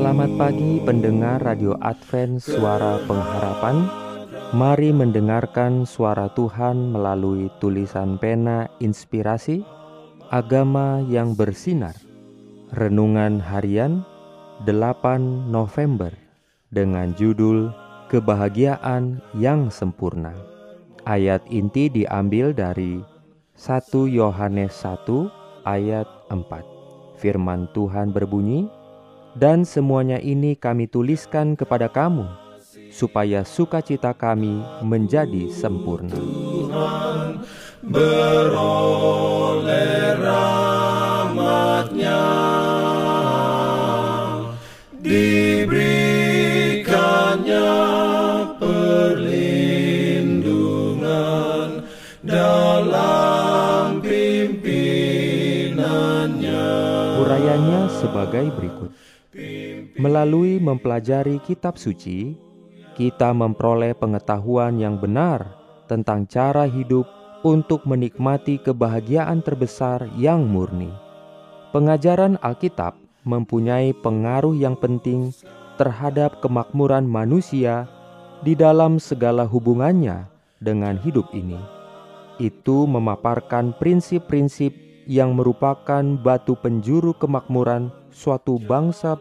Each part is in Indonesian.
Selamat pagi pendengar Radio Advent Suara Pengharapan Mari mendengarkan suara Tuhan melalui tulisan pena inspirasi agama yang bersinar. Renungan harian 8 November dengan judul Kebahagiaan yang sempurna. Ayat inti diambil dari 1 Yohanes 1 ayat 4. Firman Tuhan berbunyi, "Dan semuanya ini kami tuliskan kepada kamu supaya sukacita kami menjadi sempurna. Tuhan beroleh rahmatnya. Diberikannya perlindungan dalam pimpinannya. Urayanya sebagai berikut Melalui mempelajari kitab suci, kita memperoleh pengetahuan yang benar tentang cara hidup untuk menikmati kebahagiaan terbesar yang murni. Pengajaran Alkitab mempunyai pengaruh yang penting terhadap kemakmuran manusia di dalam segala hubungannya dengan hidup ini. Itu memaparkan prinsip-prinsip yang merupakan batu penjuru kemakmuran suatu bangsa,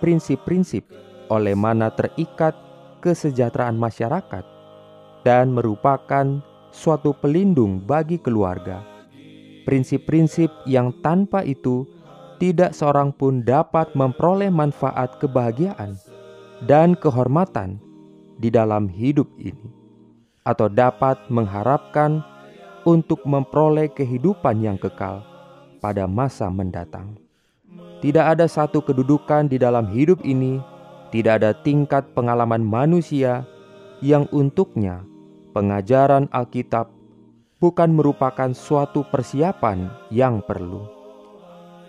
prinsip-prinsip oleh mana terikat kesejahteraan masyarakat dan merupakan suatu pelindung bagi keluarga. Prinsip-prinsip yang tanpa itu tidak seorang pun dapat memperoleh manfaat kebahagiaan dan kehormatan di dalam hidup ini, atau dapat mengharapkan untuk memperoleh kehidupan yang kekal pada masa mendatang. Tidak ada satu kedudukan di dalam hidup ini tidak ada tingkat pengalaman manusia yang untuknya pengajaran Alkitab bukan merupakan suatu persiapan yang perlu.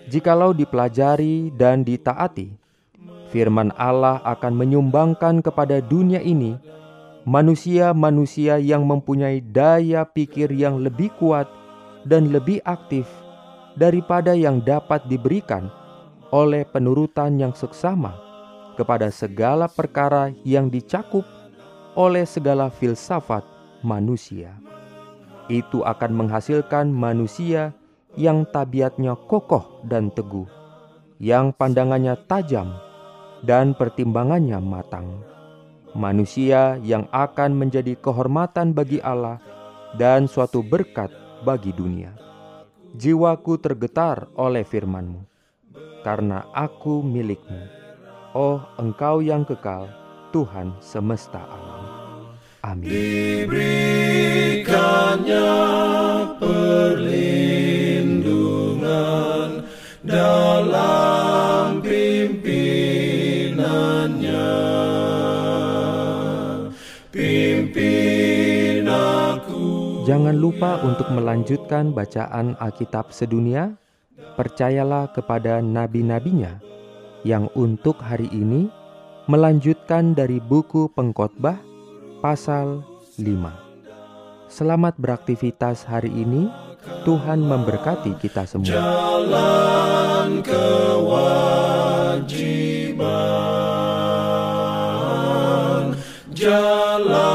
Jikalau dipelajari dan ditaati, firman Allah akan menyumbangkan kepada dunia ini manusia-manusia yang mempunyai daya pikir yang lebih kuat dan lebih aktif daripada yang dapat diberikan oleh penurutan yang seksama kepada segala perkara yang dicakup oleh segala filsafat manusia. Itu akan menghasilkan manusia yang tabiatnya kokoh dan teguh, yang pandangannya tajam dan pertimbangannya matang. Manusia yang akan menjadi kehormatan bagi Allah dan suatu berkat bagi dunia. Jiwaku tergetar oleh firman-Mu, karena aku milikmu Oh engkau yang kekal, Tuhan semesta alam. Amin. Jangan lupa untuk melanjutkan bacaan Alkitab sedunia. Percayalah kepada nabi-nabinya yang untuk hari ini melanjutkan dari buku Pengkhotbah pasal 5. Selamat beraktivitas hari ini. Tuhan memberkati kita semua. Jalan kewajiban. Jalan